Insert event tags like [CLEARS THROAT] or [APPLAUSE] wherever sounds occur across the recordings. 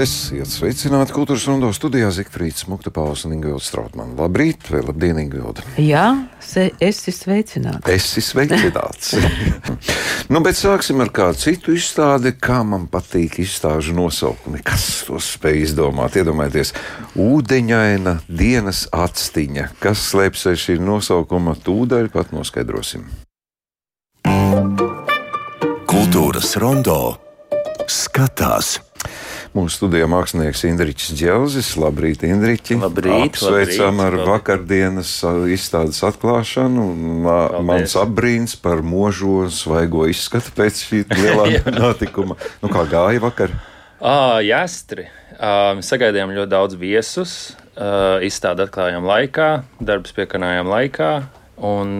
Esiet sveicināti kultūras rondo studijā Zikfrīds, Mukta Pausa un Ingvilda Strautmana. Labrīt, vai labdien, Ingvilda? Jā, se, esi sveicināts. Esi sveicināts. nu, bet sāksim ar kādu citu izstādi, kā man patīk izstāžu nosaukumi. Kas to spēj izdomāt? Iedomājieties, ūdeņaina dienas atstiņa. Kas slēpjas aiz šī nosaukuma, tūdaļ pat noskaidrosim. Kultūras rondo skatās. Mūsu studijā mākslinieks Indričs Dželzis. Labrīt, Indriķi! Labrīt, Apsveicam labrīt, ar labrīt. vakardienas izstādes atklāšanu. Paldies. mans apbrīns par možo svaigo izskatu pēc šī [LAUGHS] lielā notikuma. Nu, kā gāja vakar? Ah, jāstri. Uh, sagaidījām ļoti daudz viesus. Uh, izstādi atklājām laikā, darbs piekanājām laikā. Un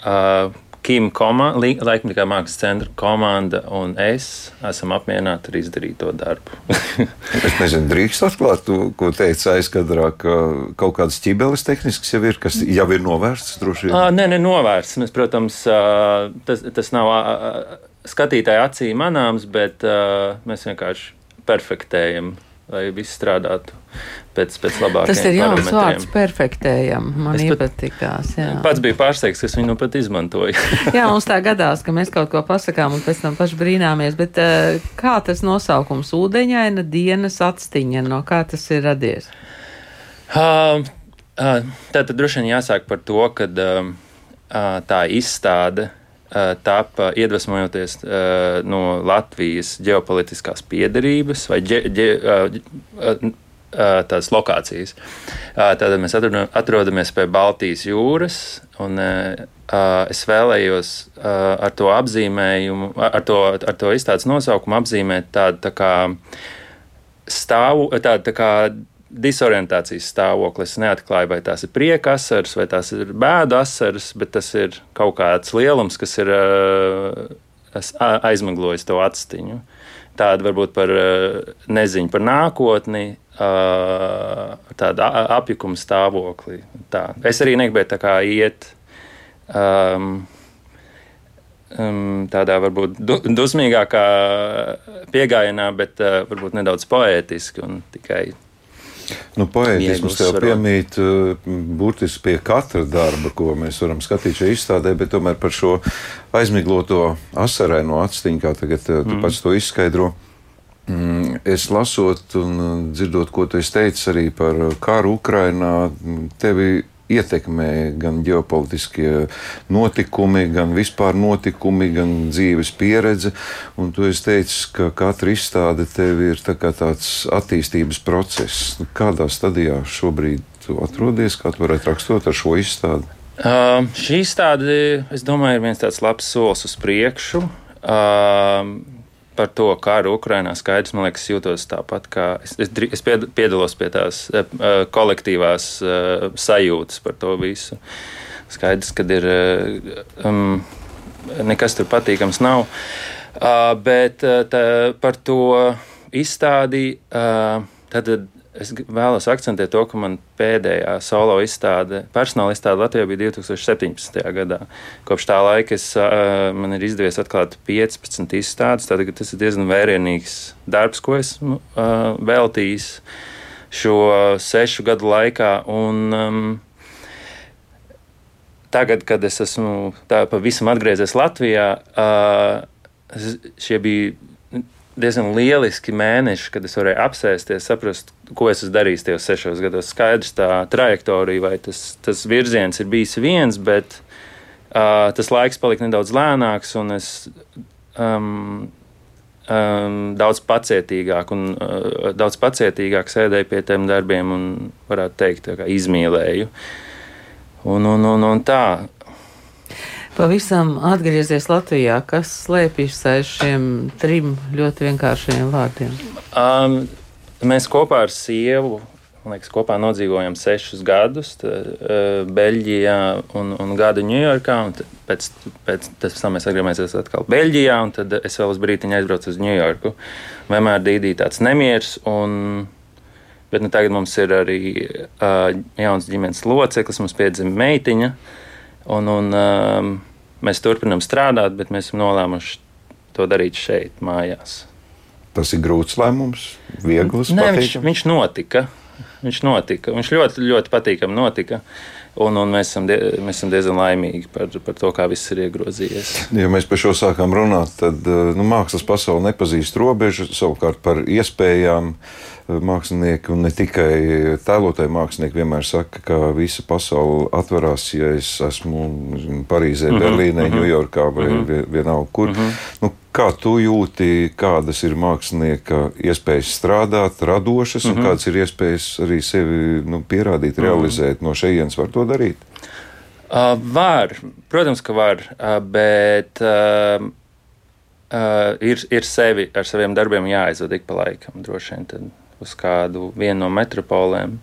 uh, Kim laikmatīgā mākslas centra komanda un es esam apmierināti ar izdarīto darbu. [LAUGHS] Es nezinu, drīkst atklāt, tu, ko teica aizkadrā, ka kaut kādas ķibeles tehniskas jau ir, kas jau ir novērstas droši vien. Uh, nē, nē, novērsts. Mēs, protams, uh, tas, tas nav uh, skatītāja acī manāms, bet mēs vienkārši perfektējam, lai viss strādātu pēc, pēc labākajiem Tas ir jauns vārds, perfektējam. Man Es pat- iepatikās. Jā. Pats bija pārsteigts, ka es viņu pat izmantoju. [LAUGHS] jā, mums tā gadās, ka mēs kaut ko pasakām un pēc tam paši brīnāmies. Bet uh, kā tas nosaukums - ūdeņaina dienas atstiņa, no kā tas ir radies? Uh, uh, Tātad droši vien jāsāk par to, ka uh, uh, tā izstāde tapa iedvesmojoties uh, no Latvijas ģeopolitiskās piedarības vai ģe, ģe, tās lokācijas. Tātad mēs atrodam- atrodamies pie Baltijas jūras, un es vēlējos ar to apzīmējumu, ar to, ar to izstādes nosaukumu apzīmēt tādu tā kā stāvu, tāda tā kā disorientācijas stāvoklis. Es neatklāju, vai tās ir prieka asaras vai tās ir bēdu asaras, bet tas ir kaut kāds lielums, kas ir a- aizmiglojis to atstiņu. Tāda varbūt par uh, neziņu par nākotni, uh, tāda apjukuma stāvokli. Tā. Es arī negribēju tā kā iet. Um, um, tādā varbūt du, dusmīgākā pieejamā, bet uh, varbūt nedaudz poētiski un tikai Nu, poētisms tev piemīt uh, burtiski pie katra darba, ko mēs varam skatīt šajā izstādē, bet tomēr par šo aizmigloto asarēno atstiņu, kā tagad tu mm. pats to izskaidro. Mm, Es lasot un uh, dzirdot, ko tu esi teicis arī par karu Ukrainā, mm, tevi ietekmē gan ģeopolitiskie notikumi, gan vispār notikumi, gan dzīves pieredze. Un tu esi teicis, ka katra izstāde tev ir tā tāds attīstības process. Nu, Kādā stadijā šobrīd tu atrodies, kā tu varētu rakstot ar šo izstādi? Uh, šī izstāde, es domāju, ir viens tāds labs solis uz priekšu. Uh, par to karu Ukrajinā skaidrs, man liekas, jūtos tāpat kā es, es, es pied- piedalos pie tās uh, kolektīvās uh, sajūtas par to visu. Skaidrs, ka ir um, nekas tur patīkams nav. Uh, bet tā, par to izstādi, uh, tad es vēlos akcentēt to, ka man pēdējā solo izstāde, personāla izstāde Latvijā bija 2017. gadā. Kopš tā laika es, man ir izdevies atklāt 15 izstādes. Tātad tas ir diezgan vērienīgs darbs, ko esmu uh, veltījis šo sešu gadu laikā. Un, um, tagad, kad es esmu pavisam atgriezies Latvijā, šie bija diezgan lieliski mēneši, kad es varēju apsēsties, saprast, ko es esmu darījis tajos sešos gados. Skaidrs, tā trajektorija vai tas, tas virziens ir bijis viens, bet uh, tas laiks palika nedaudz lēnāks, un es um, um, daudz pacietīgāk un uh, daudz pacietīgāk sēdēju pie tiem darbiem un, varētu teikt, izmīlēju. Un, un, un, un tā, Pavisam atgriezies Latvijā, kas slēpjas aiz šiem trim ļoti vienkāršiem vārdiem. Um, mēs kopā ar sievu man liekas, kopā nodzīvojam sešus gadus tā, uh, Beļģijā un, un gadu Ņujorkā. Pēc, pēc tam mēs atgriezāmies atkal Beļģijā, un tad es vēl uz brīdiņu aizbraucu uz Ņujorku. Vienmēr dīdīja tāds nemieris. Un, Bet nu, tagad mums ir arī uh, jauns ģimenes loceklis, mums piedzima meitiņa. Un, un, um, mēs turpinām strādāt, bet mēs esam nolēmuši to darīt šeit, mājās. Tas ir grūts lēmums, viegls. Nē, viņš, viņš notika. Viņš notika. Viņš ļoti, ļoti patīkami notika. Un, un mēs, esam die, mēs esam diezgan laimīgi par, par to, kā viss ir iegrozījies. Ja mēs par šo sākām runāt, tad eh, nu, mākslas pasaule nepazīst robežu, savukārt par iespējām eh, mākslinieki un ne tikai tēlotāji mākslinieki vienmēr saka, ka visa pasaule atverās, ja es esmu Parīzē, Mhm, Berlīnē, Ņujorkā vai vie- vienalga kur. Nu, Kā tu jūti, kādas ir mākslinieka iespējas strādāt, radošas, un kādas ir iespējas arī sevi nu, pierādīt, realizēt? No šejienes? Var to darīt. Uh, var, protams, ka var, uh, bet uh, uh, ir, ir sevi ar saviem darbiem jāaizved ik pa laikam, droši vien tad uz kādu vienu no metropolēm.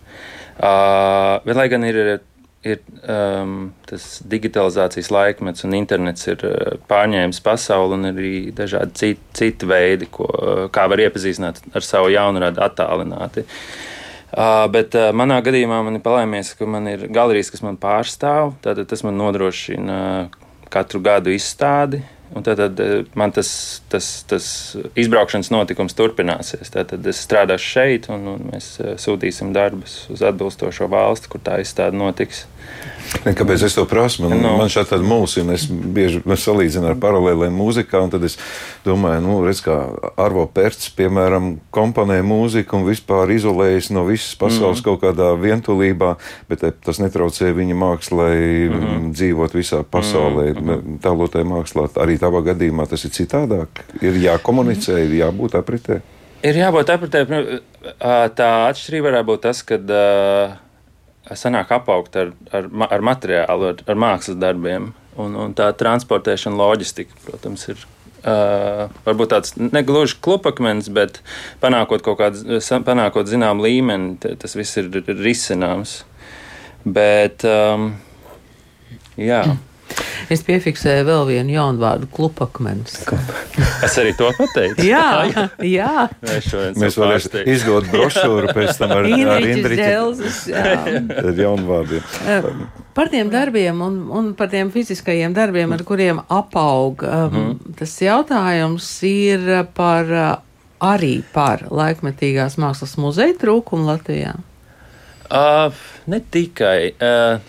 Uh, bet, lai gan ir, ir um, tas digitalizācijas laikmets un internets ir uh, pārņēmis pasauli un arī dažādi citi, citi veidi, ko, uh, kā var iepazīstināt ar savu jaunradu attālināti. Uh, bet uh, manā gadījumā man ir palaimies, ka man ir galerijas, kas man pārstāv. Tātad tas man nodrošina katru gadu izstādi. Un tad, tad eh, man tas, tas, tas izbraukšanas notikums turpināsies. Tad es strādāšu šeit, un, un mēs eh, sūtīsim darbus uz atbilstošo valsti, kur tā izstāde notiks. Ne, kāpēc es to prasu? Man, No. no. man šādi tāda mulsina. Es bieži salīdzinu ar paralēlēm mūzikā, un tad es domāju, nu, redz, kā Arvo Pērts, piemēram, komponē mūziku un vispār izolējas no visas pasaules mm. kaut kādā vientulībā, bet eh, tas netraucē viņa mākslai mm dzīvot visā pasaulē. Mm -hmm. Tēlotāja mākslā arī tavā gadījumā tas ir citādāk. Ir jākomunicē, ir jābūt apritē. Ir jābūt apritē. Tā atšķirība varētu būt tas, ka sanāk apaugt ar, ar, ar materiālu, ar, ar mākslas darbiem. Un, un tā transportēšana, loģistika, protams, ir. Uh, varbūt tāds negluži klupakmens, bet panākot kaut kādu, panākot zināmu līmeni, t- tas viss ir risināms. Bet, um, jā, Es piefiksēju vēl vienu jaunu vārdu - klupakmens. es arī to pateicu. Jā, [LAUGHS] jā. Mēs, šodien Mēs varēsim izdot brošūru pēc tam ar, ar jā. Vārdiem. Eh, Par tiem darbiem un, un par tiem fiziskajiem darbiem, ar kuriem apaug, um, tas jautājums ir par uh, arī par laikmetīgās mākslas muzeja trūkumu Latvijā. Uh, ne tikai. Uh,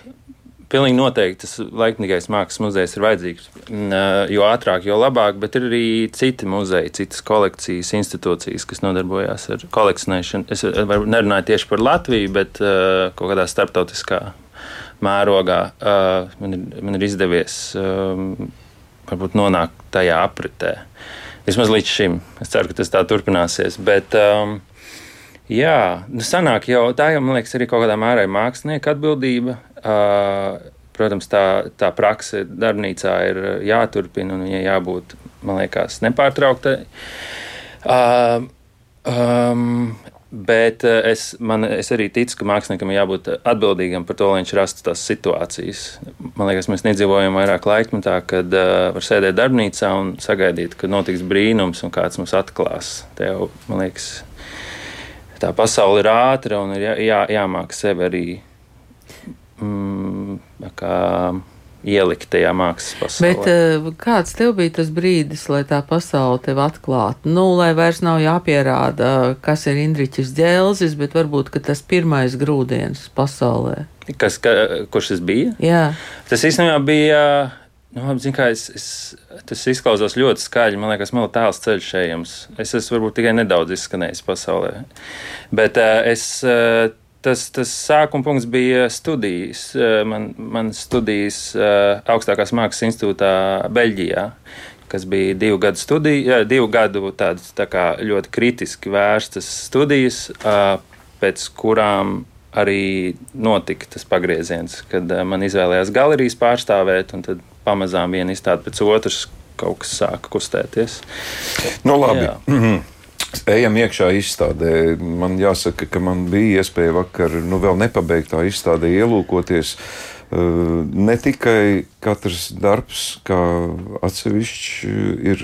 Pilnīgi noteikti tas laikmīgais mākslas muzejs ir vajadzīgs. Uh, jo ātrāk, jo labāk, bet ir arī citi muzeji, citas kolekcijas, institūcijas, kas nodarbojas ar kolekcionēšanu. Es varu nerunāju tieši par Latviju, bet uh, kaut kādā starptautiskā mērogā man, ir, man ir izdevies varbūt nonākt tajā apritē. Vismaz līdz šim. Es ceru, ka tas tā turpināsies. Bet, um, Jā, nu sanāk jau tā, jau, man liekas, arī kaut kādā mērā mākslinieka atbildība. Protams, tā, tā prakse darbnīcā ir jāturpina un viņai jābūt, man liekas, nepārtrauktai. Uh, um, bet es, man, es arī ticu, ka māksliniekam ir jābūt atbildīgam par to, lai viņš rastu tās situācijas. Man liekas, mēs nedzīvojam vairāk laikmetā, kad uh, var sēdēt darbnīcā un sagaidīt, ka notiks brīnums un kāds mums atklās. Te jau, man liekas, tā pasaule ir ātra un ir jā, jā, jāmāk sevi arī mm, ielikt tajā mākslas pasaulē. Bet uh, kāds tev bija tas brīdis, lai tā pasaule tev atklātu? Nu, lai vairs nav jāpierāda, kas ir Indriķis Dzelzis, bet varbūt tas pirmais grūdienis pasaulē. Kas, ka, kurš tas bija? Jā, Tas īstenībā bija. Nu, labi, zin, es, es, tas izklausās ļoti skaļi. Man liekas, man ir tāls ceļš ejams. Es esmu varbūt tikai nedaudz izskanējis pasaulē. Bet uh, es, uh, tas, tas sākuma punkts bija studijas. Uh, man, man studijas uh, augstākās mākslas institūtā Beļģijā. Kas bija divu gadu studija, uh, divu gadu tādas tā ļoti kritiski vērstas studijas, pēc kurām arī notika tas pagrieziens, kad man izvēlējās galerijas pārstāvēt, un tad pamazām viena izstāde pēc otras kaut kas sāka kustēties. Nu, labi. Jā. Ejam iekšā izstādē. Man jāsaka, ka man bija iespēja vakar, nu, vēl nepabeigtā izstādē ielūkoties. Uh, Ne tikai katrs darbs, kā atsevišķi, ir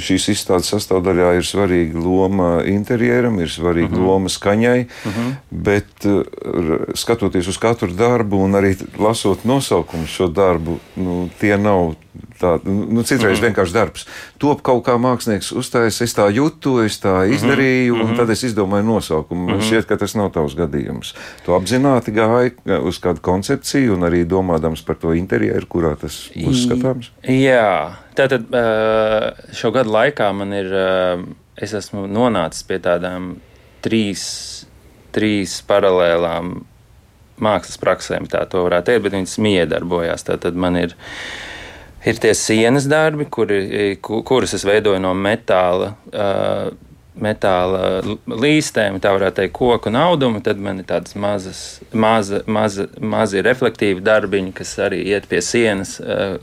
šīs izstādes sastāvdaļā, ir svarīga loma interjeram, ir svarīga uh -huh. loma skaņai, uh -huh. bet r- skatoties uz katru darbu un arī lasot nosaukumu šo darbu, nu, tie nav tā, nu, citreiz mm. vienkārši darbs. Top kaut kā mākslinieks uzstājas, es tā jūtu, es tā Mhm. izdarīju, mm -hmm. un tad es izdomāju nosaukumu. Man mm -hmm. šķiet, ka tas nav tavs gadījums. Tu apzināti gāji uz kādu koncepciju un arī domādams par to interjeru, kurā tas būs skatāms. Jā, tātad ā, šo gadu laikā man ir, ā, es esmu nonācis pie tādām trīs, trīs paralēlām mākslas praksēm, tā varētu teikt, bet viņas miedarbojās. Tātad man ir, ir tie sienas darbi, kuri, ku- kurus es veidoju no metāla. ā, Metāla līstēm, tā varētu teikt, koku un audumu. Tad man ir tādas mazas, maza, maza, mazi reflektīvi darbiņi, kas arī iet pie sienas, ā,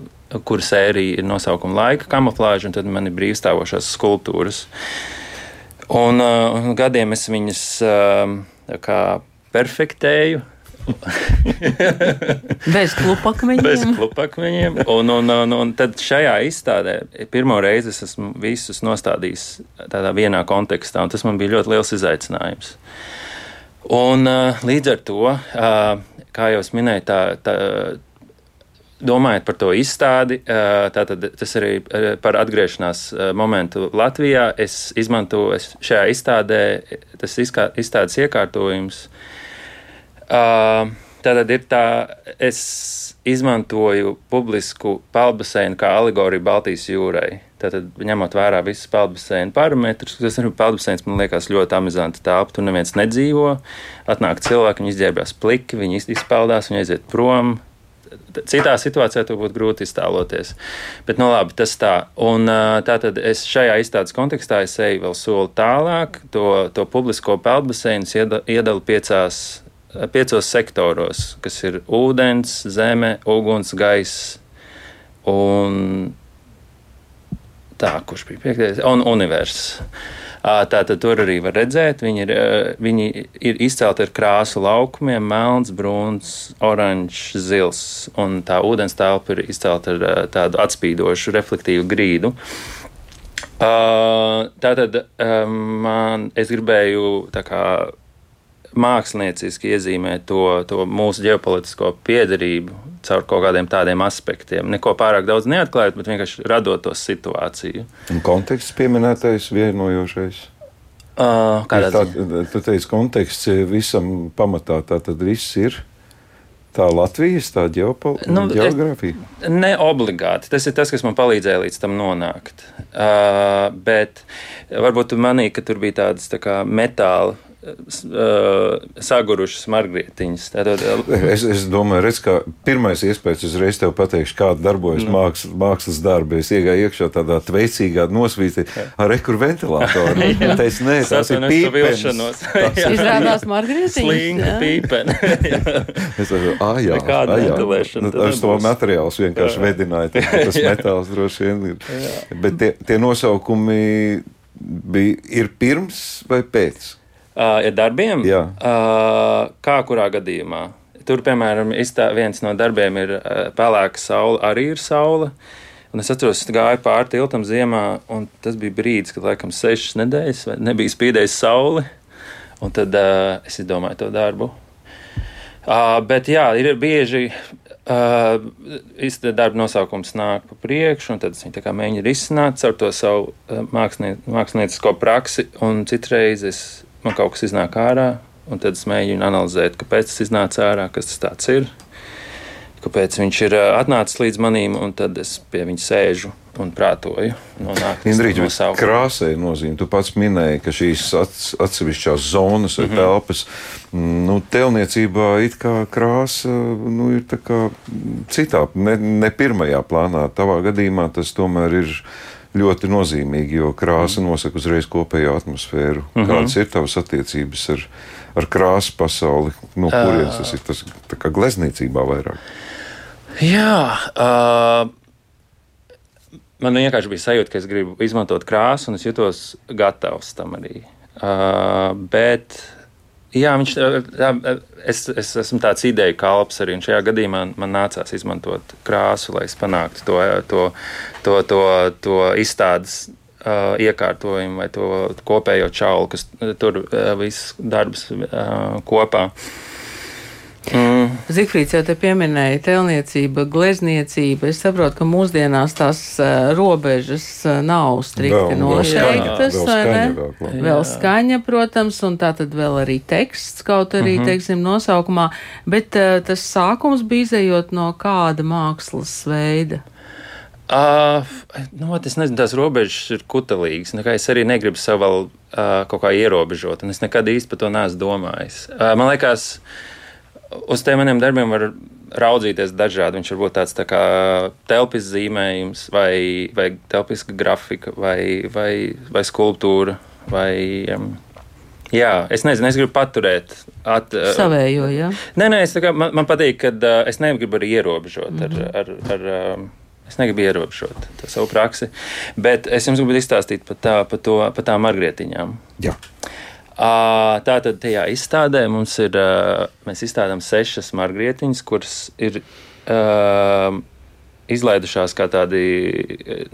kuru sērija ir nosaukuma laika kamuflāža, un tad man ir brīvstāvošās skulptūras. Un uh, gadiem es viņas uh, perfektēju. [LAUGHS] Bez klupakmeņiem. Bez klupakmeņiem. Un, un, un, un tad šajā izstādē pirmo reizi es esmu visus nostādījis tādā vienā kontekstā, un tas man bija ļoti liels izaicinājums. Un uh, līdz ar to, uh, kā jau es minēju, tā, tā, domājot par to izstādi, uh, tātad tas arī par atgriešanās momentu Latvijā. Es izmantoju šajā izstādē, tas izstādes iekārtojums. Uh, Tātad ir tā, es izmantoju publisku peldbaseinu kā alegoriju Baltijas jūrai. Tātad, ņemot vērā visus peldbaseinu parametrus, tas ir peldbaseins, man liekas, ļoti amizanti telpa. Tur neviens nedzīvo. Atnāk cilvēki, viņi izģērbjas pliki, viņi izpeldās, viņi aiziet prom. Citā situācijā to būtu grūti iztēloties. Bet, nu, labi, tas tā. Un tā tad es šajā izstādes kontekstā eju vēl soli tālāk. To, to publisko peldbaseinu iedalu piecās piecos sektoros, kas ir ūdens, zeme, uguns, gaiss un tā, kurš bija piektais, un universs. Tātad tur arī var redzēt, viņi ir, viņi ir izcelti ar krāsu laukumiem, melns, brūns, oranžs, zils, un tā ūdens telpa ir izcelta ar tādu atspīdošu, reflektīvu grīdu. Tātad man, es gribēju tā kā mākslinieciski iezīmē to, to mūsu ģeopolitisko piedarību caur kaut kādiem tādiem aspektiem. Neko pārāk daudz neatklājot, bet vienkārši radot to situāciju. Un konteksts pieminētais vienojošais. Uh, kādā tā, ziņā? tu teici, konteksts visam pamatā tā tad viss ir. Tā Latvijas tā ģeopol... Nu, geogrāfija. Ne obligāti. Tas ir tas, kas man palīdzēja līdz tam nonākt. Uh, bet varbūt tu manīji, ka tur bija tādas tā kā metāla sagurušas margrietiņas. Tātad, [LAUGHS] Es, es domāju, redz, ka pirmais iespējas uzreiz tev pateikšu, kāda darbojas Nu. mākslas, mākslas darbi. Es iegāju iekšā tādā veicīgā nosvītī ar rekurventilatoru. [LAUGHS] Es nē, tas ir. Tas- [LAUGHS] Izrādās Margarītiņas. Slinga jā. pīpeni. Es domāju, ah, jā, Nekāda ah, jā. ventilēšana Nu, Ar to materiālus vienkārši tā, ka Tas metāls droši vien ir. Bet tie, tie nosaukumi bija, ir pirms vai pēc? Uh, ir darbiem? Jā. Uh, kā kurā gadījumā? Tur, piemēram, iztā, viens no darbiem ir uh, pelēka saule, arī ir saule. Un es atceros, ka gāju pāri tiltam ziemā, un tas bija brīdis, kad laikam sešas nedēļas nebija spīdējis saule. Un tad uh, es izdomāju to darbu. Uh, bet jā, ir bieži. Uh, darba nosaukums nāk pa priekšu, un tad kā mēģinu risināt caur to savu uh, māksliniecisko praksi, un citreiz es, man kaut kas iznāk ārā, un tad es mēģinu analizēt, kāpēc tas iznāca ārā, kas tas tāds ir, kāpēc viņš ir atnācis līdz manim, un tad es pie viņa sēžu un prātoju. Indrīķi, bet krāsai nozīme. Tu pats minēji, ka šīs ats- atsevišķās zonas vai mm -hmm. telpas, nu, telniecībā it kā krāsa nu, ir kā citā, ne, ne pirmajā plānā. Tavā gadījumā tas tomēr ir ļoti nozīmīgi, jo krāsa nosaka uzreiz kopējo atmosfēru. Mm -hmm. Kādas ir tavas attiecības ar, ar krāsu pasauli? No kurienes tas ir? Tas tā kā gleznīcībā vairāk. Jā, uh, man vienkārši bija sajūta, ka es gribu izmantot krāsu, un es jutos gatavs tam arī. Uh, bet, jā, viņš, uh, es, es esmu tāds ideja kalps arī, šajā gadījumā man nācās izmantot krāsu, lai es panāktu to, to, to, to, to izstādes. Uh, iekārtojumu vai to kopējo čaulu, kas tur uh, viss darbs uh, kopā. Mm. Zifrīds jau te pieminēja telniecība, glezniecība. Es saprotu, ka mūsdienās tās uh, robežas uh, nav strikti noteiktas. Vēl skaņa, vēl, vēl, vēl skaņa, protams, un tā tad vēl arī teksts, kaut arī, mm -hmm. teiksim, nosaukumā. Bet uh, tas sākums bija izējot no kāda mākslas veida. Uh, nu, es nezinu, tās robežas ir kutelīgas. Nekā es arī negribu sev vēl uh, kaut kā ierobežot, un es nekad īsti par to neesmu domājis. Uh, man liekas, uh, uz tiem maniem darbiem var raudzīties dažādi. Viņš var būt tāds tā kā telpis zīmējums, vai, vai telpiska grafika, vai, vai, vai skulptūra. Vai, um, Jā, es nezinu, es gribu paturēt at, uh, savējo. Ja? Nē, nē, es kā, man, man patīk, ka uh, es negribu arī ierobežot mm -hmm. ar, ar, ar um, Es negribu ierobežot savu praksi, bet es jums gribu izstāstīt par, tā, par, to, par tām margrietiņām. Jā. Tātad tajā izstādē mums ir, mēs izstādām sešas margrietiņas, kuras ir izlaidušās kā tādi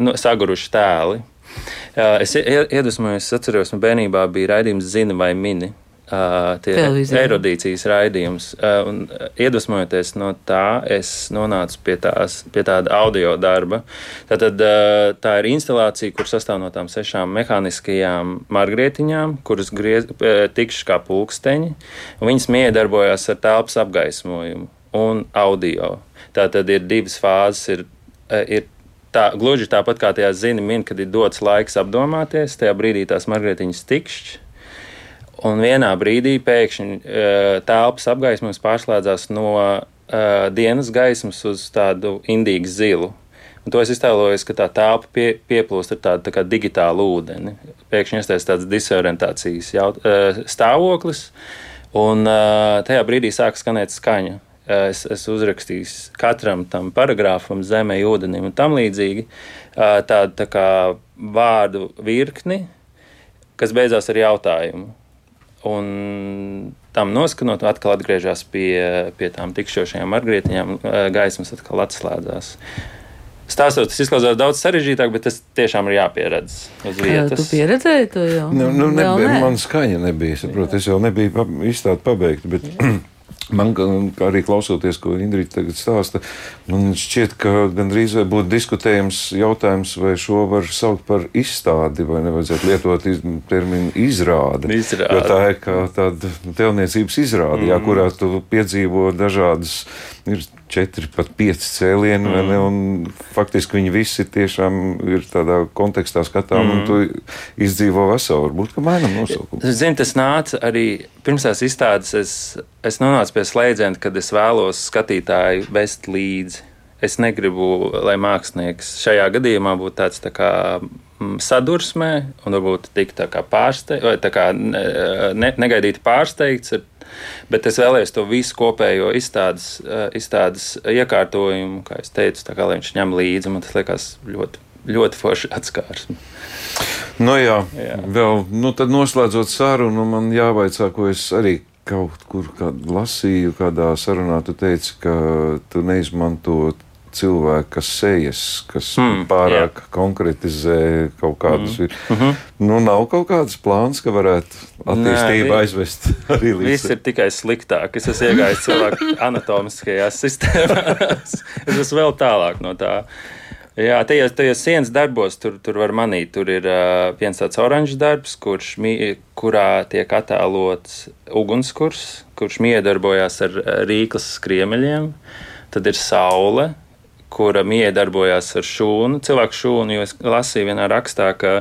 nu, saguruši tēli. Es iedvesmojos, es atceros, man bērnībā bija raidījums Zini vai Mini. Uh, tie ir erudīcijas raidījums. Uh, un, uh, iedvesmojoties no tā, es nonācu pie, tās, pie tāda audio darba. Tātad, uh, tā ir instalācija, kur sastāv no tām sešām mehāniskajām margrietiņām, kuras griez, uh, tikšas kā pulksteņi. Viņas miedarbojās ar telpas apgaismojumu un audio. Tā tad ir divas fāzes. Ir, uh, ir tā, gluži tāpat kā tajā zini, min, kad ir dots laiks apdomāties, tajā brīdī tās margrietiņas tikšķi Un vienā brīdī pēkšņi uh, telpas apgaismojums pārslēdzās no uh, dienas gaismas uz tādu indīgu zilu. Un to es iztēlojos, ka tā telpa pie, pieplūst ar tādu tā kā digitālu ūdeni. Pēkšņi iestājas tāds disorientācijas jaut, uh, stāvoklis, un uh, tajā brīdī sāk skanēt skaņa. Es, es uzrakstīju katram tam paragrāfam, zemē, ūdenim un tam līdzīgi tādu tā kā vārdu virkni, kas beidzās ar jautājumu. Un tam noskanot, atkal atgriežas pie, pie tām tikšošajām margrietiņām, gaismas atkal atslēdzās. Stāstot, tas izklausās daudz sarežģītāk, bet tas tiešām ir jāpieredz uz vietas. Tu pieredzēji to jau? Nu, nu, nebija, man skaņa nebija, saprot, es jau nebiju izstādi pabeigta, bet [CLEARS THROAT] Man arī klausoties, ko Indrija tagad stāsta, man šķiet, ka gandrīz vai būtu diskutējams jautājums, vai šo var saukt par izstādi, vai nevajadzētu lietot iz, terminu izrāde. izrāde. Jo tā ir kā tāda telniecības izrāde, mm. jā, kurā tu piedzīvo dažādas ir četri, pat pieci cēlieni, mm. ne, un faktiski viņi visi tiešām ir tādā kontekstā skatām, mm. un tu izdzīvo veselu. Varbūt, ka mainam nosaukumu. Zini, tas nāca arī pirms tās izstādes, es, es nonācu pie slēdziena, kad es vēlos skatītāju vest līdzi. Es negribu, lai mākslinieks šajā gadījumā būtu tāds tā kā mm, sadursmē, un varbūt tik tā kā pārsteigts, vai tā kā ne, negaidīti pārsteigts ar Bet es vēlējos to visu kopējo izstādes, eh, izstādes iekārtojumu, kā jau teicu, kā viņš ņem līdzi. Man tas liekas ļoti, ļoti forši atskārsmi. Nu jā, jā. Vēl, nu tad noslēdzot sarunu, man jāvaicā, ko es arī kaut kur lasīju, kādā sarunā tu teici, ka tu neizmanto cilvēka sejas, kas mm, pārāk jā. konkretizē kaut kādus. Mm. Mm -hmm. Nu, nav kaut kāds plāns, ka varētu attīstību Nē, aizvest [LAUGHS] arī līdz. Viss ir tikai sliktāk. Es esmu iegājis cilvēku [LAUGHS] anatomiskajās sistēmās. es esmu vēl tālāk no tā. Jā, tajos, tajos sienas darbos tur, tur var manīt. Tur ir uh, viens tāds oranžs darbs, kurš, kurā tiek attēlots ugunskurs, kurš miedarbojās ar rīklas skriemeļiem. Tad ir saule, kura miedarbojās ar šūnu, cilvēku šūnu, jo es lasīju vienā rakstā, ka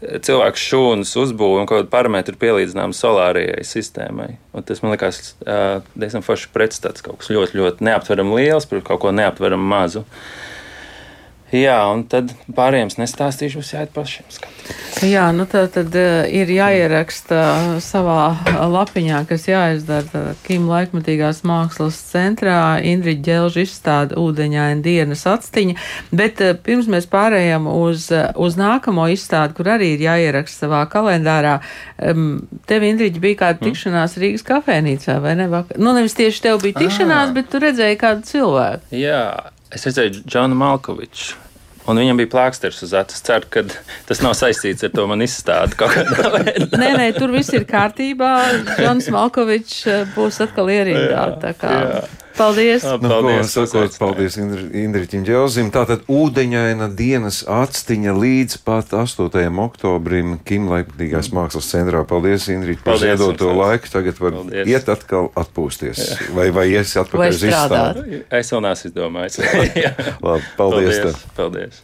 cilvēks šūnas uzbūve un kaut kāda parametra pielīdzinām solārajai sistēmai. Un tas man liekas diezgan forši pretstats, kaut kas ļoti, ļoti neaptveram liels pret kaut ko neaptveram mazu. Jā, un tad pārējiem nestāstīšu, būs jāiet pašiem skatīties. Jā, nu tā tad uh, ir jāieraksta savā lapiņā, kas jāizdara Kim laikmatīgās mākslas centrā. Indriģa ģelža izstāda ūdeņaina dienas atstiņa, bet uh, pirms mēs pārējām uz, uz nākamo izstādi, kur arī ir jāieraksta savā kalendārā, tev, Indriģa, bija kāda mm. tikšanās Rīgas kafēnīcā, vai ne? Nu, nevis tieši tev bija tikšanās, ah. bet tu redzēji kādu cilvēku. Jā, Es redzēju Džonu Malkoviču. un viņam bija plāksters uz acis. Ceru, ka tas nav saistīts ar to man izstādi kaut kādā [LAUGHS] veidā. Nē, nē, tur viss ir kārtībā. Džons Malkovičs eh, būs atkal ierindā. jā. Paldies! Jā. Nu, Paldies, ko, sakot, uzaicinājāt. paldies Indri- Indriķim Dželzim. Tātad ūdeņaina dienas atstiņa līdz pat 8. oktobrim Kim Leipnīgās mākslas centrā. Paldies, Indriķi, par Paldies ziedoto laiku. Tagad var Paldies. iet atkal atpūsties. Vai, vai iesi Vai atpakaļ uz strādāt? izstādi? Es vēl neesmu izdomājis. [LAUGHS] Jā. Labi, paldies. paldies. tev. paldies.